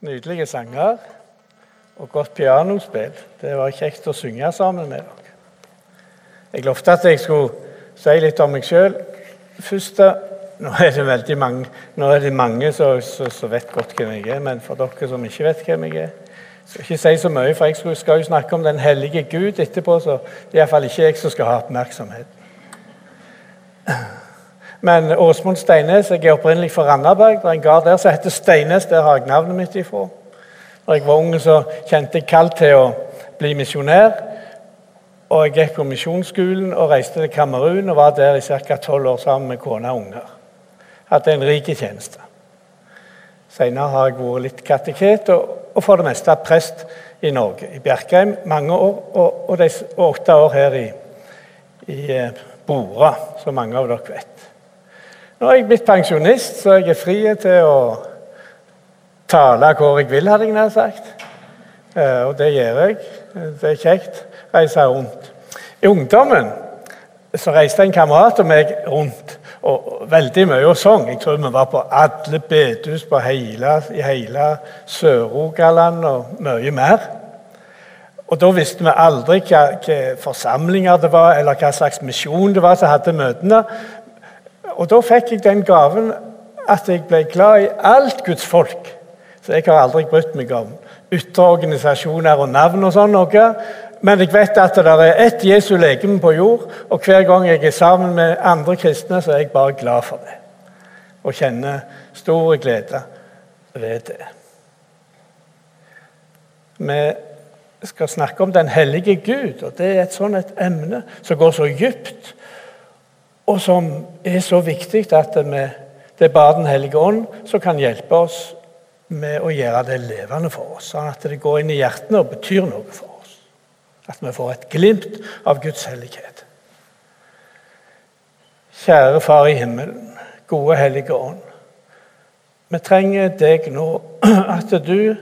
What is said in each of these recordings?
Nydelige sanger og godt pianospill. Det var kjekt å synge sammen med dere. Jeg lovte at jeg skulle si litt om meg sjøl. Først, nå er det veldig mange, nå er det mange som, som vet godt hvem jeg er, men for dere som ikke vet hvem jeg er skal ikke si så mye, for jeg skal jo snakke om den hellige Gud etterpå, så det er iallfall ikke jeg som skal ha oppmerksomhet. Men Åsmund Steines, jeg er opprinnelig fra Randaberg. Det er en gard der som heter Steines. Der har jeg navnet mitt ifra. Da jeg var ung, så kjente jeg kall til å bli misjonær. Og Jeg gikk på misjonsskolen og reiste til Kamerun og var der i ca. tolv år sammen med kone og unger. Hadde en rik tjeneste. Senere har jeg vært litt kateket og, og, for det meste prest i Norge. I Bjerkreim mange år, og, og, de, og åtte år her i, i eh, Bora, som mange av dere vet. Nå er jeg blitt pensjonist, så jeg er fri til å tale hvor jeg vil, hadde jeg nær sagt. Eh, og det gjør jeg. Det er kjekt. Reise rundt. I ungdommen så reiste en kamerat og meg rundt og veldig mye og sang. Jeg tror vi var på alle bedehus i hele Sør-Rogaland og mye mer. Og Da visste vi aldri hva, hva, forsamlinger det var, eller hva slags misjon det var som hadde møtene. Og Da fikk jeg den gaven at jeg ble glad i alt Guds folk. Så jeg har aldri brydd meg om ytre organisasjoner og navn og sånn noe. Men jeg vet at det er ett Jesu legeme på jord, og hver gang jeg er sammen med andre kristne, så er jeg bare glad for det. Og kjenner stor glede ved det. Vi skal snakke om den hellige Gud, og det er et sånt et emne som går så dypt, og som er så viktig at vi, det er bare Den hellige ånd som kan hjelpe oss med å gjøre det levende for oss, sånn at det går inn i hjertene og betyr noe for oss. At vi får et glimt av Guds hellighet. Kjære Far i himmelen, gode Hellige Ånd. Vi trenger deg nå, at du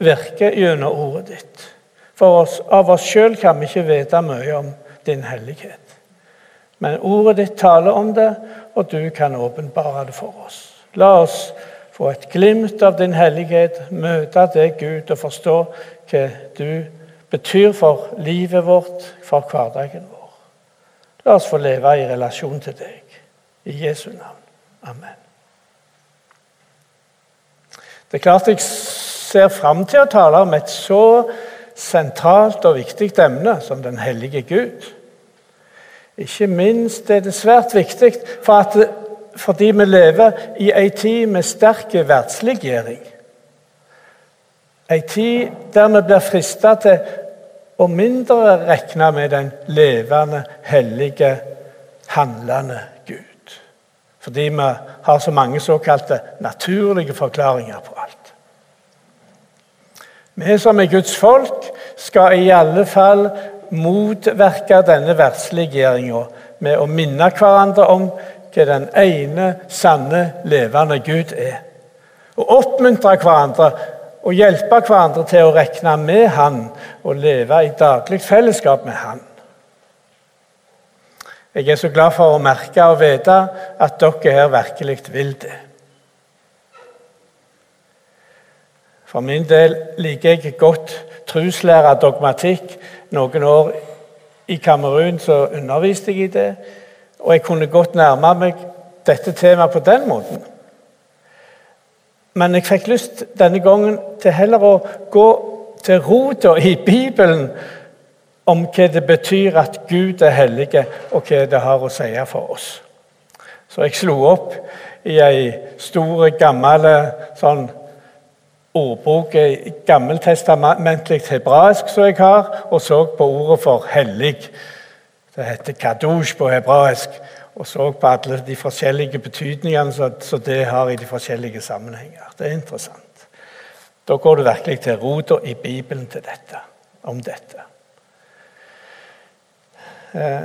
virker gjennom ordet ditt. For oss, av oss sjøl kan vi ikke vite mye om din hellighet. Men ordet ditt taler om det, og du kan åpenbare det for oss. La oss få et glimt av din hellighet, møte deg, Gud, og forstå hva du betyr for livet vårt, for hverdagen vår. La oss få leve i relasjon til deg. I Jesu navn. Amen. Det er klart jeg ser fram til å tale om et så sentralt og viktig emne som den hellige Gud. Ikke minst er det svært viktig for at fordi vi lever i ei tid med sterk verdsliggjøring. Ei tid der vi blir frista til å mindre regne med den levende, hellige, handlende Gud. Fordi vi har så mange såkalte naturlige forklaringer på alt. Vi som er Guds folk, skal i alle fall motvirke denne verdsliggjøringa med å minne hverandre om hva den ene, sanne, levende Gud er. Og oppmuntre hverandre og hjelpe hverandre til å regne med Han og leve i daglig fellesskap med Han. Jeg er så glad for å merke og vite at dere her virkelig vil det. For min del liker jeg godt truslære dogmatikk. Noen år i Kamerun så underviste jeg i det. Og jeg kunne godt nærme meg dette temaet på den måten. Men jeg fikk lyst denne gangen til heller å gå til rota i Bibelen om hva det betyr at Gud er hellig, og hva det har å si for oss. Så jeg slo opp i ei stor, gammel sånn ordbok, gammeltestamentlig hebraisk som jeg har, og så på ordet for hellig. Det heter kadosh på hebraisk. Og så på alle de forskjellige betydningene som det har i de forskjellige sammenhenger. Det er interessant. Da går du virkelig til rota i Bibelen til dette, om dette. Eh,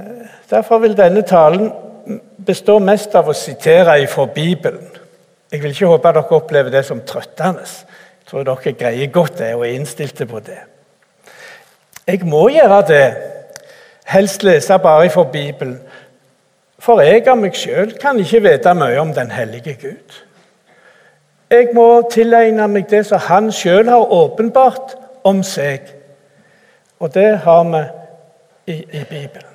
derfor vil denne talen bestå mest av å sitere fra Bibelen. Jeg vil ikke håpe dere opplever det som trøttende. Tror dere greier godt det og er innstilte på det. Jeg må gjøre det helst lese bare fra Bibelen. For jeg av meg sjøl kan ikke vite mye om den hellige Gud. Jeg må tilegne meg det som han sjøl har åpenbart om seg. Og det har vi i, i Bibelen.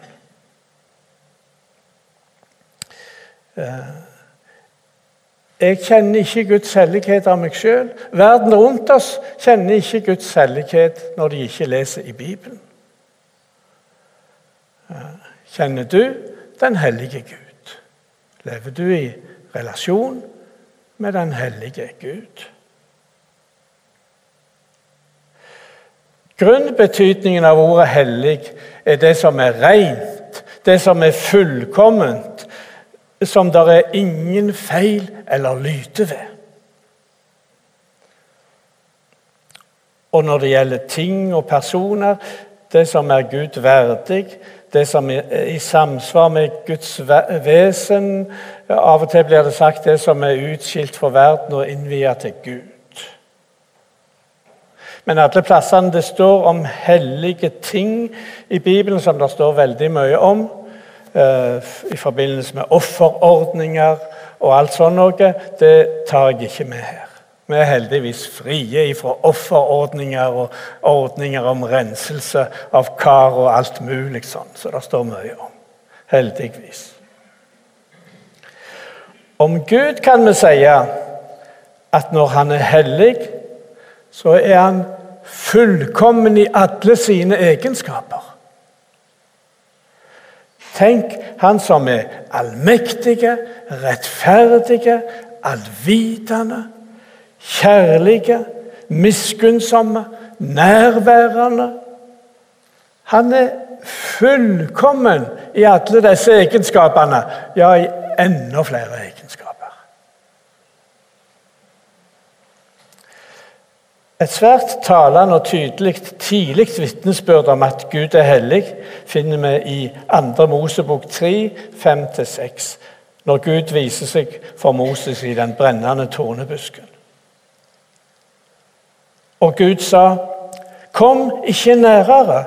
Eh, jeg kjenner ikke Guds hellighet av meg sjøl. Verden rundt oss kjenner ikke Guds hellighet når de ikke leser i Bibelen. Kjenner du den hellige Gud? Lever du i relasjon med den hellige Gud? Grunnbetydningen av ordet 'hellig' er det som er rent, det som er fullkomment, som det er ingen feil eller lyte ved. Og når det gjelder ting og personer, det som er Gud verdig, det som er i samsvar med Guds vesen Av og til blir det sagt det som er utskilt fra verden og innviet til Gud. Men alle plassene det står om hellige ting i Bibelen, som det står veldig mye om, i forbindelse med offerordninger og alt sånt noe, det tar jeg ikke med her. Vi er heldigvis frie fra offerordninger og ordninger om renselse av kar og alt mulig sånn, så det står mye om. Heldigvis. Om Gud kan vi si at når han er hellig, så er han fullkommen i alle sine egenskaper. Tenk han som er allmektige, rettferdige, allvitende kjærlige, miskunnsomme, nærværende. Han er fullkommen i alle disse egenskapene, ja, i enda flere egenskaper. Et svært talende og tydelig tidlig vitnesbyrd om at Gud er hellig, finner vi i 2. Mosebok 3, 5-6, når Gud viser seg for Moses i den brennende tornebusken. Og Gud sa, 'Kom ikke nærere.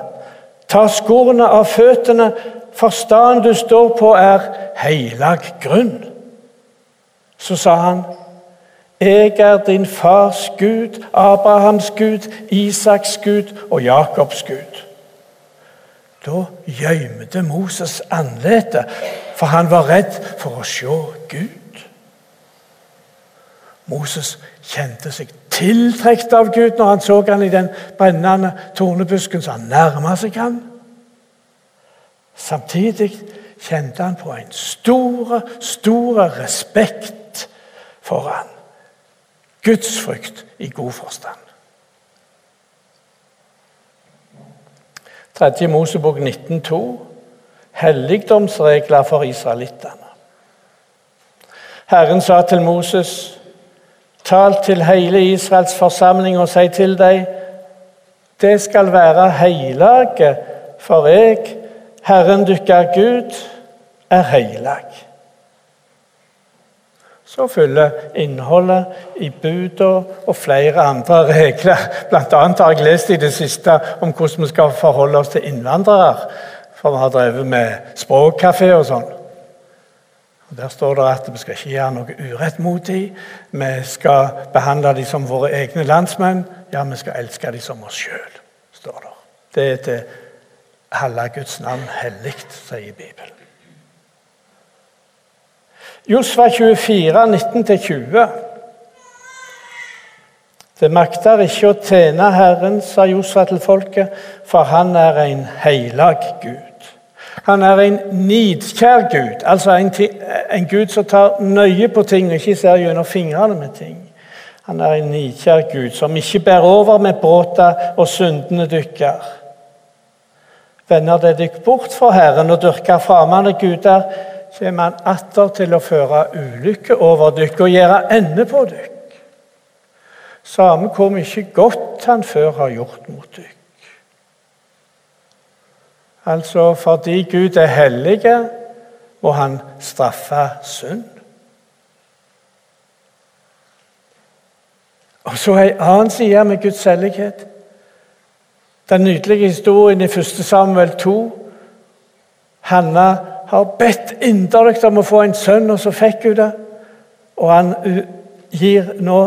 Ta skoene av føttene, for staden du står på, er heilag grunn.' Så sa han, 'Jeg er din fars Gud, Abrahams Gud, Isaks Gud og Jakobs Gud.' Da gjemte Moses ansiktet, for han var redd for å se Gud. Moses kjente seg tiltrukket av Gud når han så han i den brennende tornebusken, så han nærma seg han. Samtidig kjente han på en stor, stor respekt for han. Gudsfrykt i god forstand. Tredje Mosebok 19,2 helligdomsregler for israelittene. Herren sa til Moses Tal til hele Israels forsamling og si til dem det skal være hellige, for jeg, Herren dykker Gud, er heilag. Så følger innholdet i buda og flere andre regler. Blant annet har jeg lest i det siste om hvordan vi skal forholde oss til innvandrere. For vi har drevet med språkkafé og sånn. Og Der står det at vi skal ikke gjøre noe urett mot dem. Vi skal behandle dem som våre egne landsmenn. Ja, vi skal elske dem som oss sjøl, står det. Det er til halve Guds navn hellig, sier Bibelen. Josfa 24, 19-20. Det makter ikke å tjene Herren, sa Josfa til folket, for han er en heilag Gud. Han er en nidkjær Gud, altså en, en, Gud som tar nøye på ting og ikke ser gjennom fingrene med ting. Han er en nidkjær Gud som ikke bærer over med bråta og syndene dykker. Venner det dykk bort fra Herren og dyrker fremmede guder, kommer han atter til å føre ulykke over dykk og gjøre ende på dykk. Samme hvor mye godt han før har gjort mot dykk. Altså fordi Gud er hellig, må han straffe synd. Og så ei annen side med Guds hellighet. Den nydelige historien i 1. Samuel 2. Hanna har bedt inderlig om å få en sønn, og så fikk hun det. Og han gir nå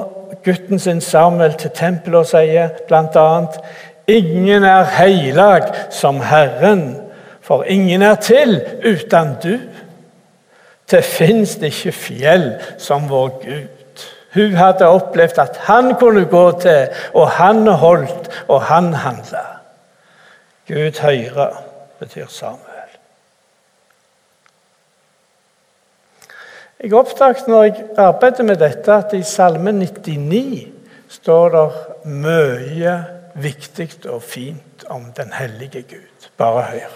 gutten sin Samuel til tempelet og sier bl.a.: Ingen er heilag som Herren, for ingen er til uten du. Det fins ikke fjell som vår Gud. Hun hadde opplevd at han kunne gå til, og han holdt, og han handla. Gud høyre betyr Samuel. Jeg oppdaget når jeg arbeidet med dette, at i Salme 99 står det mye viktig og fint om den hellige Gud. Bare hør.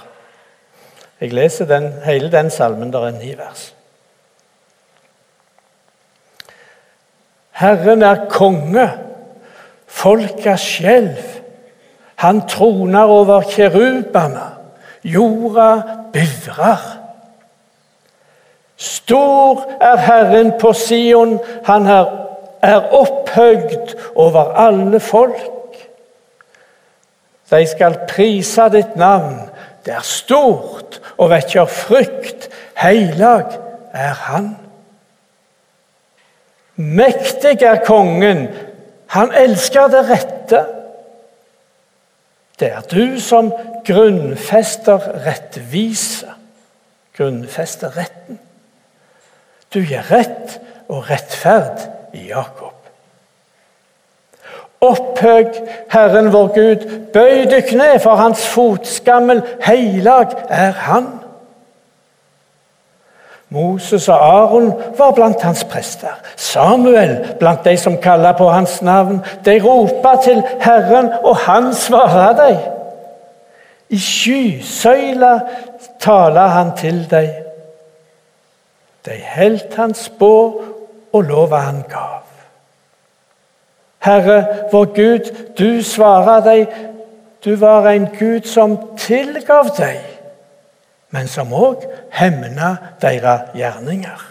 Jeg leser den, hele den salmen. Der er ni vers. Herren er konge, folka skjelv. Han troner over kerubene. Jorda bivrer. Stor er Herren på Sion, han er opphøyd over alle folk. De skal prise ditt navn, det er stort og vekker frykt. Heilag er Han. Mektig er kongen, han elsker det rette. Det er du som grunnfester rettvise, grunnfester retten. Du gir rett og rettferd i Jakob. Opphøg Herren vår Gud, bøy du kne, for hans fotskammel heilag er Han. Moses og Aron var blant hans prester. Samuel blant de som kaller på hans navn. De ropa til Herren, og han svarer dem. I skysøyla taler han til dem. De heldt hans spår og lova han gav. Herre, vår Gud, du svarer deg, du var en Gud som tilgav deg, men som òg hemna deres gjerninger.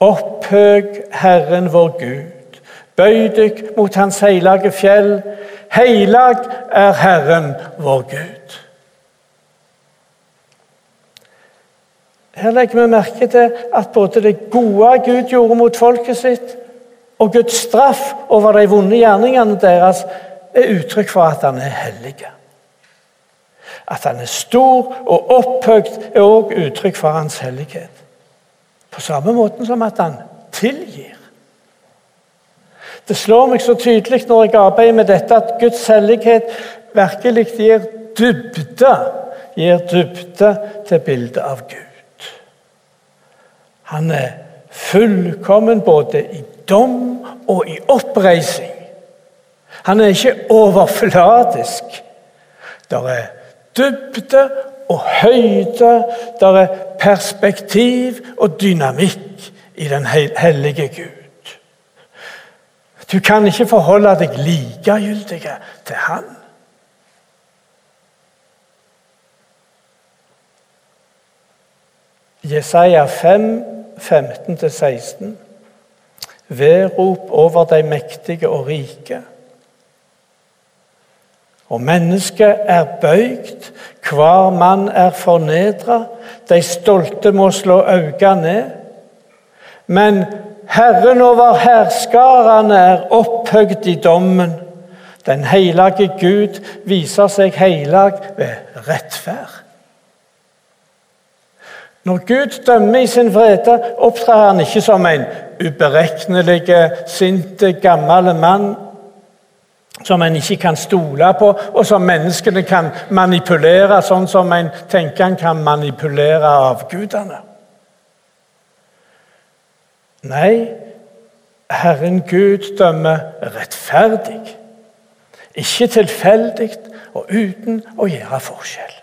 Opphøg Herren vår Gud, bøy dykk mot Hans hellige fjell. Heilag er Herren vår Gud. Her legger vi merke til at både det gode Gud gjorde mot folket sitt, og Guds straff over de vonde gjerningene deres er uttrykk for at han er hellig. At han er stor og opphøyd, er også uttrykk for hans hellighet. På samme måte som at han tilgir. Det slår meg så tydelig når jeg arbeider med dette, at Guds hellighet virkelig gir dybde, gir dybde til bildet av Gud. Han er fullkommen både i dom og i oppreising. Han er ikke overfladisk. Der er dybde og høyde, der er perspektiv og dynamikk i den hellige Gud. Du kan ikke forholde deg likegyldig til Han. Jesaja 5 15-16. Vedrop over de mektige og rike. Og mennesket er bøygd, hver mann er fornedra. De stolte må slå øynene ned. Men Herren over herskarene er opphøgd i dommen. Den hellige Gud viser seg heilag ved rettferd. Når Gud dømmer i sin vrede, opptrer han ikke som en uberegnelig, sint, gammel mann som en ikke kan stole på, og som menneskene kan manipulere, sånn som en tenker en kan manipulere avgudene. Nei, Herren Gud dømmer rettferdig, ikke tilfeldig og uten å gjøre forskjell.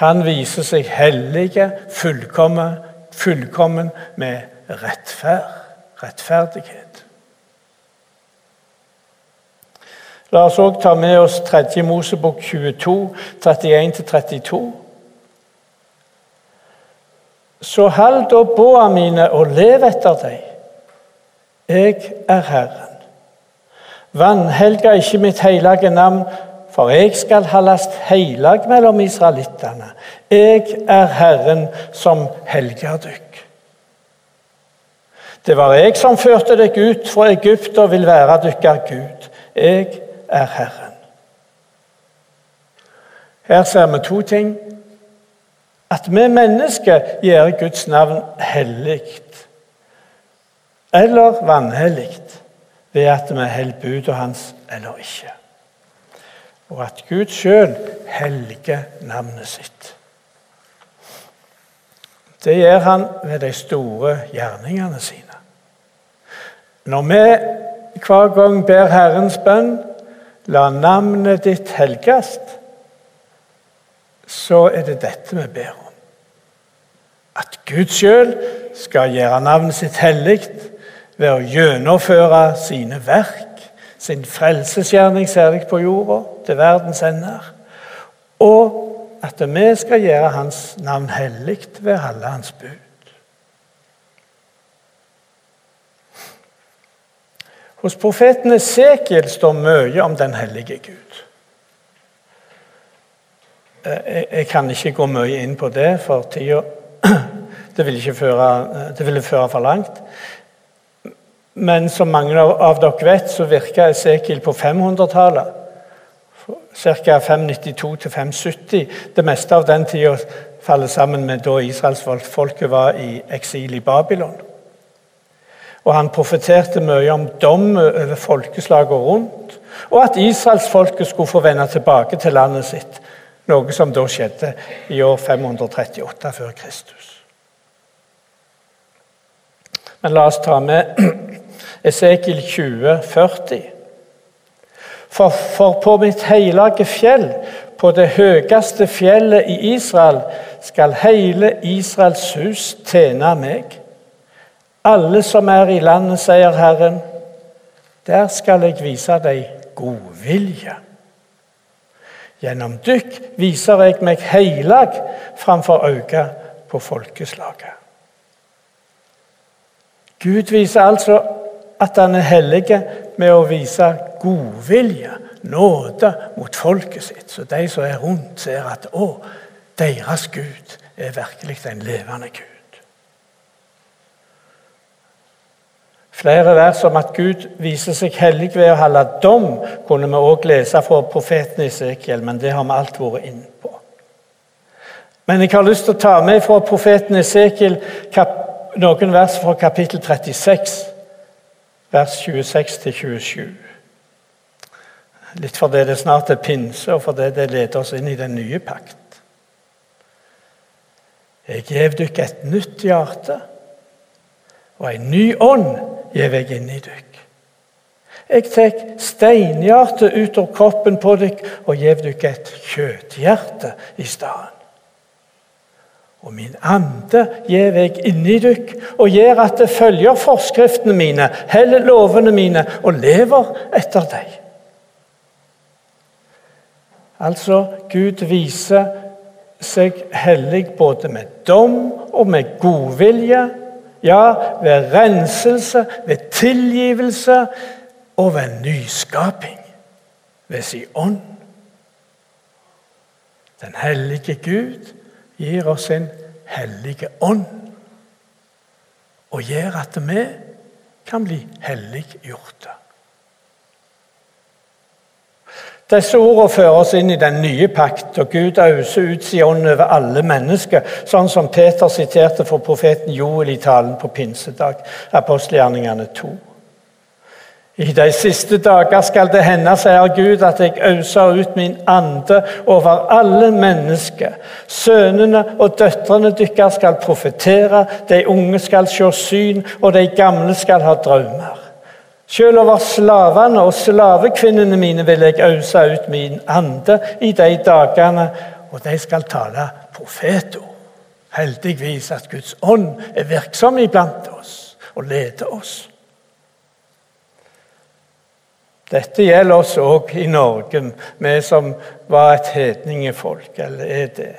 Han viser seg hellige, fullkommen, fullkommen med rettferd, rettferdighet. La oss òg ta med oss 3. Mosebok 22, 31-32. Så hold da båa mine og lev etter deg. Jeg er Herren. Vanhelga ikke mitt hellige navn, for jeg skal holdes heilag mellom israelittene. Jeg er Herren som helger dykk. Det var jeg som førte deg ut fra Egypt og vil være dykker Gud. Jeg er Herren. Her ser vi to ting. At vi mennesker gjør Guds navn hellig eller vanhellig ved at vi holder budet hans eller ikke. Og at Gud sjøl helliger navnet sitt. Det gjør han ved de store gjerningene sine. Når vi hver gang ber Herrens bønn, la navnet ditt helgast, så er det dette vi ber om. At Gud sjøl skal gjøre navnet sitt hellig ved å gjennomføre sine verk, sin frelsesgjerning særlig på jorda, til verdens ender. Og at vi skal gjøre Hans navn hellig ved alle Hans bud. Hos profeten Esekiel står mye om den hellige Gud. Eh, jeg kan ikke gå mye inn på det for tida. Det ville, føre, det føre for langt. Men som mange av dere vet, så virka Esekiel på 500-tallet. Ca. 592-570. Det meste av den tida faller sammen med da israelsfolket var i eksil i Babylon. Og han profeterte mye om dom over folkeslagene rundt, og at israelsfolket skulle få vende tilbake til landet sitt, noe som da skjedde i år 538 før Kristus. Men la oss ta med Esekiel 20, 40. For, for på mitt hellige fjell, på det høyeste fjellet i Israel, skal hele Israels hus tjene meg. Alle som er i landet, sier Herren, der skal jeg vise deg godvilje. Gjennom dykk viser jeg meg heilag framfor øynene på folkeslaget. Gud viser altså at han er hellig med å vise godvilje, nåde, mot folket sitt. Så de som er rundt, ser at å, deres Gud er virkelig en levende Gud. Flere vers om at Gud viser seg hellig ved å holde dom, kunne vi også lese fra profeten Esekiel, men det har vi alt vært inne på. Men jeg har lyst til å ta med fra profeten Esekiel noen vers fra kapittel 36, vers 26-27. Litt fordi det snart er pinse, og fordi det leder oss inn i den nye pakt. Jeg gjev dykk et nytt hjerte og en ny ånd gjev jeg inn i dykk. Jeg tek steinhjertet ut av kroppen på dykk og gjev dykk et kjøthjerte i stedet. Og min ande gjev jeg inni dykk og gjør at det følger forskriftene mine, heller lovene mine og lever etter deg. Altså, Gud viser seg hellig både med dom og med godvilje ja, ved renselse, ved tilgivelse og ved nyskaping. Ved sin ånd. Den hellige Gud gir oss en hellige ånd og gjør at vi kan bli helliggjorte. Disse ordene fører oss inn i den nye pakt, og Gud auser ut sin ånd over alle mennesker, sånn som Peter siterte for profeten Joel i talen på pinsedag, apostelgjerningene 2. I de siste dager skal det hende, sier Gud, at jeg auser ut min ande over alle mennesker. Sønnene og døtrene deres skal profetere, de unge skal se syn, og de gamle skal ha drømmer. Selv over slavene og slavekvinnene mine vil jeg ause ut min ande i de dagene, og de skal tale profetord. Heldigvis at Guds ånd er virksom iblant oss og leder oss. Dette gjelder oss òg i Norge, vi som var et hedningefolk, eller er det.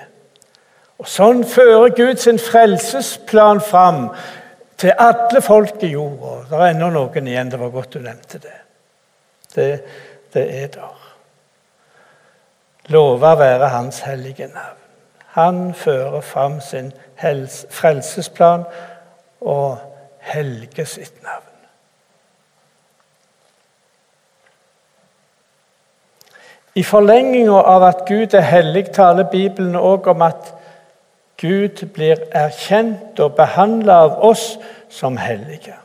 Og Sånn fører Gud sin frelsesplan fram til alle folk i jorda. Det er ennå noen igjen. Det var godt du nevnte det. Det, det er der. Lova være Hans hellige navn. Han fører fram sin frelsesplan og helge sitt navn. I forlenginga av at Gud er hellig, taler Bibelen òg om at Gud blir erkjent og behandla av oss som hellige.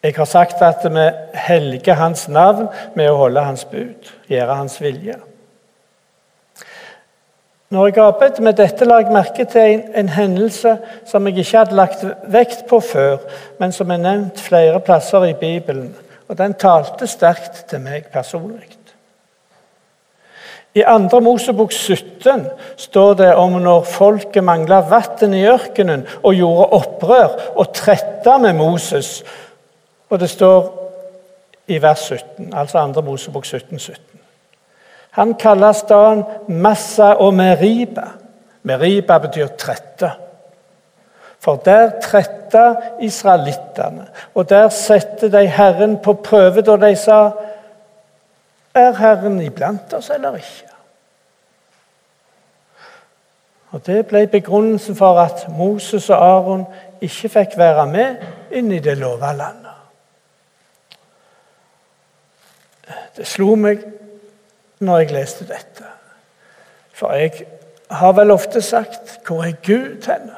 Jeg har sagt at vi helliger Hans navn med å holde Hans bud, gjøre Hans vilje. Når jeg arbeidet med dette, la jeg merke til en, en, hendelse som jeg ikke hadde lagt vekt på før, men som er nevnt flere plasser i Bibelen. Og den talte sterkt til meg personlig. I 2. Mosebok 17 står det om når folket mangla vann i ørkenen og gjorde opprør og tretta med Moses. Og det står i vers 17, altså 2. Mosebok 17, 17. Han kaller staden Massa og Meriba. Meriba betyr trette. For der tretta israelittene, og der satte de Herren på prøve da de sa Er Herren iblant oss eller ikke? Og Det ble begrunnelsen for at Moses og Aron ikke fikk være med inn i det lova landet. Det slo meg når jeg leste dette. For jeg har vel ofte sagt 'Hvor er Gud henne?'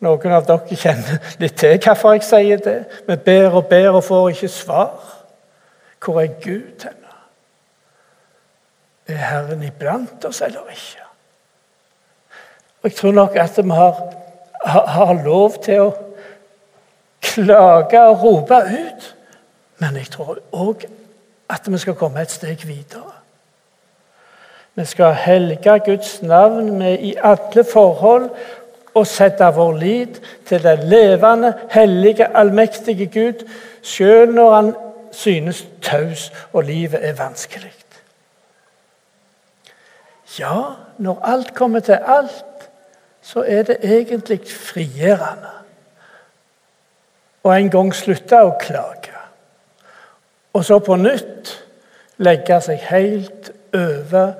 Noen av dere kjenner litt til hvorfor jeg sier det. Vi ber og ber og får ikke svar. Hvor er Gud henne? Er Herren iblant oss eller ikke? Og Jeg tror nok at vi har, har, lov til å klage og rope ut. Men jeg tror òg at vi skal komme et steg videre. Vi skal helge Guds navn med i alle forhold og sette vår lit til den levende, hellige, allmektige Gud, selv når han synes taus og livet er vanskelig. Ja, når alt kommer til alt, så er det egentlig frigjørende å en gang slutte å klage. Og så på nytt legge seg helt over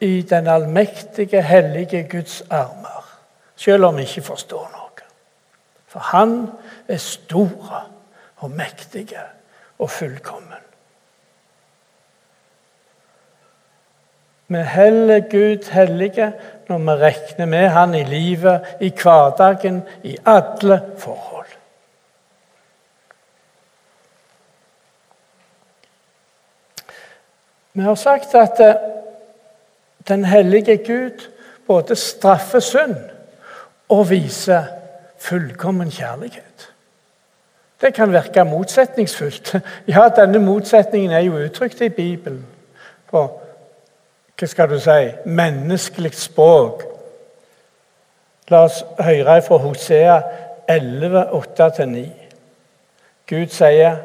i den allmektige, hellige Guds armer. Selv om vi ikke forstår noe. For han er stor og mektig og fullkommen. Vi heller Gud hellige når vi regner med Han i livet, i hverdagen, i alle forhold. Vi har sagt at eh, den hellige Gud både straffer synd og viser fullkommen kjærlighet. Det kan virke motsetningsfullt. Ja, denne motsetningen er jo uttrykt i Bibelen. På hva skal du si menneskelig språk. La oss høre fra Hosea 11, 8-9. Gud sier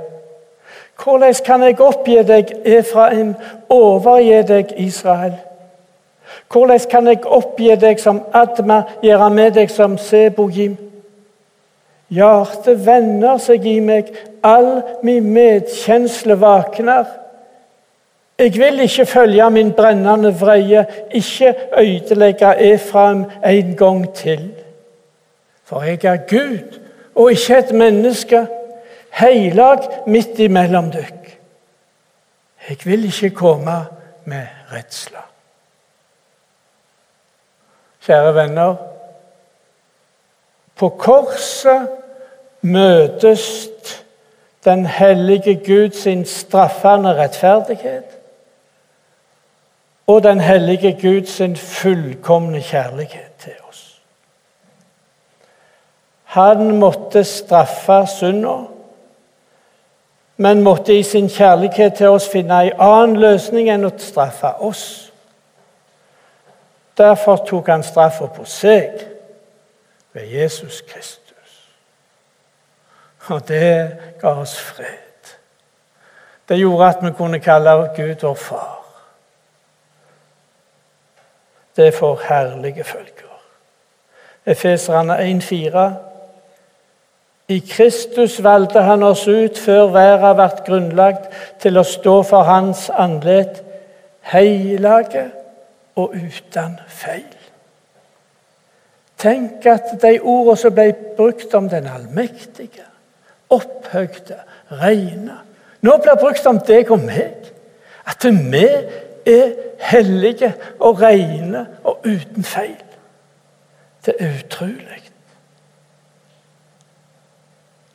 hvordan kan jeg oppgi deg, Efraim, overgi deg, Israel? Hvordan kan jeg oppgi deg som Adma, gjøre med deg som Sebojim? Hjertet vender seg i meg, all min medkjensle vakner. Jeg vil ikke følge min brennende vreie, ikke ødelegge Efraim en gang til. For jeg er Gud og ikke et menneske heilag midt imellom dykk. Jeg vil ikke komme med redsler. Kjære venner. På korset møtes den hellige Gud sin straffende rettferdighet og den hellige Gud sin fullkomne kjærlighet til oss. Han måtte straffe synda men måtte i sin kjærlighet til oss finne en annen løsning enn å straffe oss. Derfor tok han straffa på seg ved Jesus Kristus. Og det ga oss fred. Det gjorde at vi kunne kalle Gud vår far. Det får herlige følger. Efeserne 1,4 i Kristus valgte han oss ut før verden ble grunnlagt, til å stå for hans andlet, hellige og uten feil. Tenk at de ordene som ble brukt om den allmektige, opphøgde, rene Nå blir brukt om deg og meg. At vi er hellige og rene og uten feil. Det er utrolig.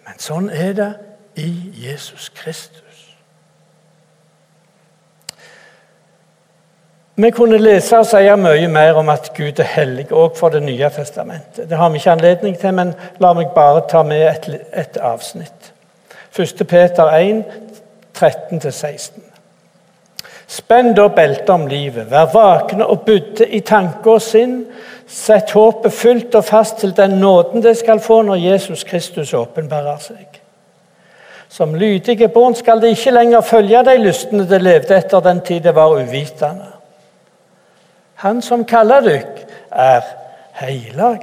Men sånn er det i Jesus Kristus. Vi kunne lese og si mye mer om at Gud er hellig, òg for Det nye testamentet. Det har vi ikke anledning til, men la meg bare ta med et, et avsnitt. 1. Peter 1, 13-16. Spenn da beltet om livet, vær vakne og budde i tanke og sinn. Sett håpet fullt og fast til den nåden det skal få når Jesus Kristus åpenbarer seg. Som lydige barn skal det ikke lenger følge de lystne det levde etter den tid det var uvitende. Han som kaller dykk, er heilag.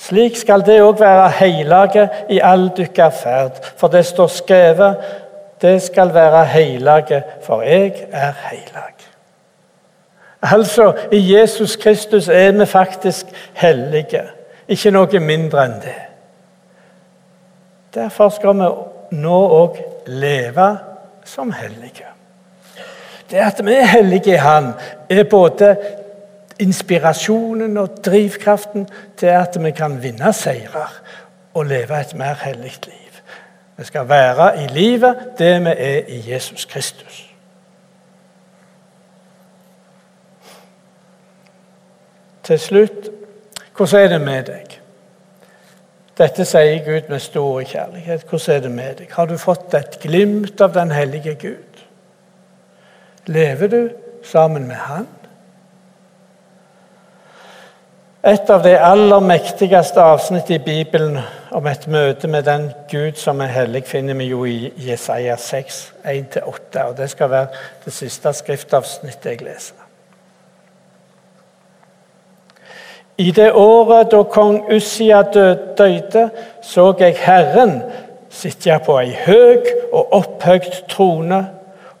Slik skal det òg være heilage i all dykkar ferd, for det står skrevet det skal være heilage, for jeg er heilag. Altså, i Jesus Kristus er vi faktisk hellige, ikke noe mindre enn det. Derfor skal vi nå òg leve som hellige. Det at vi er hellige i Han, er både inspirasjonen og drivkraften til at vi kan vinne seirer og leve et mer hellig liv. Vi skal være i livet det vi er i Jesus Kristus. Til slutt hvordan er det med deg? Dette sier Gud med stor kjærlighet. Hvordan er det med deg? Har du fått et glimt av den hellige Gud? Lever du sammen med Han? Et av de aller mektigste avsnitt i Bibelen om et møte med den Gud som er hellig, finner vi jo i Jesaja 6, 1-8. og Det skal være det siste skriftavsnittet jeg leser. I det året da kong Ussia døde, så jeg Herren sitte på ei høg og opphøgt trone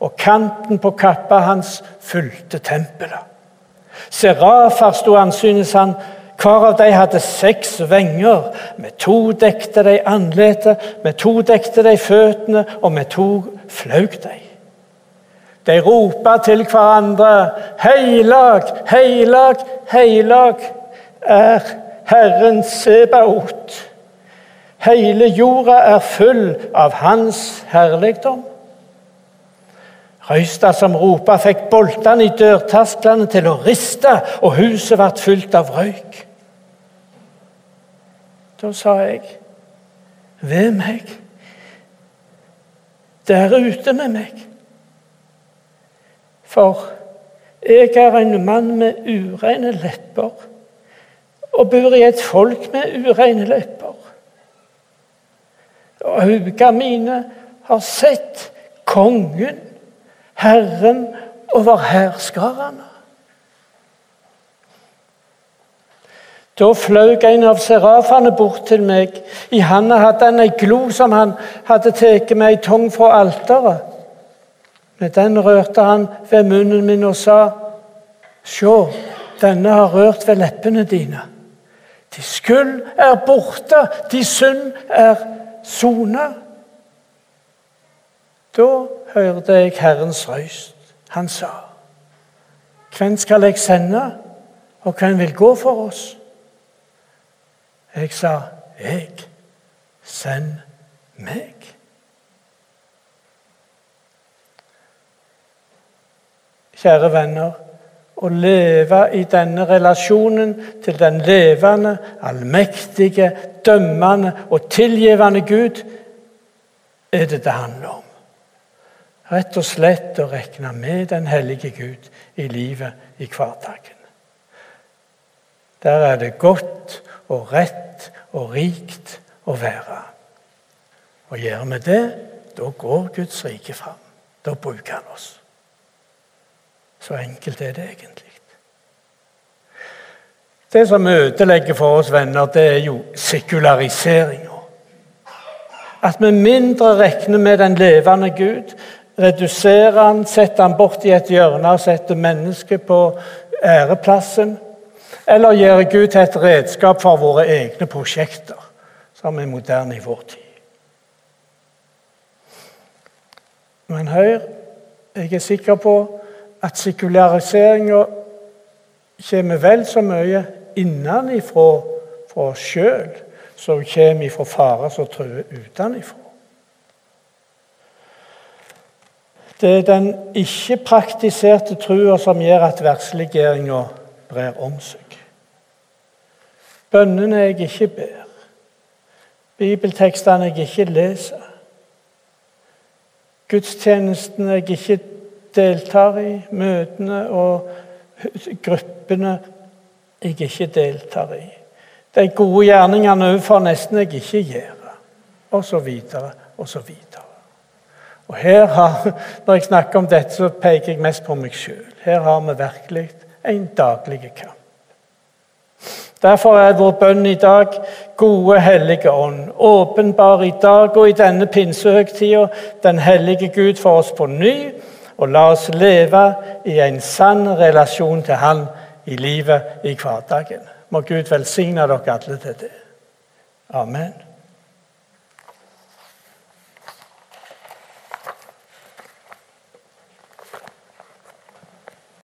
og kanten på kappa hans fulgte tempelet. Serafer sto ansynes han. Hver av de hadde seks venger. Med to dekte de andletet, med to dekte de føttene, og med to flaug de. De ropa til hverandre, 'Heilag, heilag, heilag er Herren Sebaot.' Hele jorda er full av Hans herligdom. Røysta som ropa, fikk boltene i dørtersklene til å riste, og huset ble fylt av røyk. Da sa jeg, ved meg, der ute med meg. For jeg er en mann med ureine lepper og bor i et folk med ureine lepper. Og øynene mine har sett kongen Herren over hærskarene. Da fløy en av serafene bort til meg. I handa hadde han ei glo som han hadde tatt med ei tong fra alteret. Med den rørte han ved munnen min og sa, Sjå, denne har rørt ved leppene dine. De skyld er borte, de synd er sona. Da hørte jeg Herrens røyst. Han sa, 'Hvem skal jeg sende, og hvem vil gå for oss?' Jeg sa, 'Jeg. Send meg.' Kjære venner, å leve i denne relasjonen til den levende, allmektige, dømmende og tilgivende Gud er det det handler om. Rett og slett å regne med den hellige Gud i livet i hverdagen. Der er det godt og rett og rikt å være. Og gjør vi det, da går Guds rike fram. Da bruker han oss. Så enkelt er det egentlig. Det som ødelegger for oss venner, det er jo sekulariseringa. At vi mindre regner med den levende Gud, reduserer han, setter han bort i et hjørne og setter mennesket på æreplassen. eller gjøre Gud til et redskap for våre egne prosjekter, som er moderne i vår tid. Men hør, jeg er sikker på at sekulariseringa kommer vel så mye innenfra fra oss sjøl som kommer fra farer som truer utenfra. Det er den ikke-praktiserte trua som gjør at verdsliggjøringa brer om seg. Bønnene jeg ikke ber, bibeltekstene jeg ikke leser, gudstjenestene jeg ikke deltar i, møtene og gruppene jeg ikke deltar i, de gode gjerningene overfor nesten jeg ikke gjør, osv., osv. Og her har, Når jeg snakker om dette, så peker jeg mest på meg sjøl. Her har vi virkelig en daglig kamp. Derfor er vår bønn i dag, gode hellige ånd, åpenbar i dag og i denne pinsehøgtida, den hellige Gud for oss på ny, og la oss leve i en sann relasjon til Han i livet i hverdagen. Må Gud velsigne dere alle til det. Amen.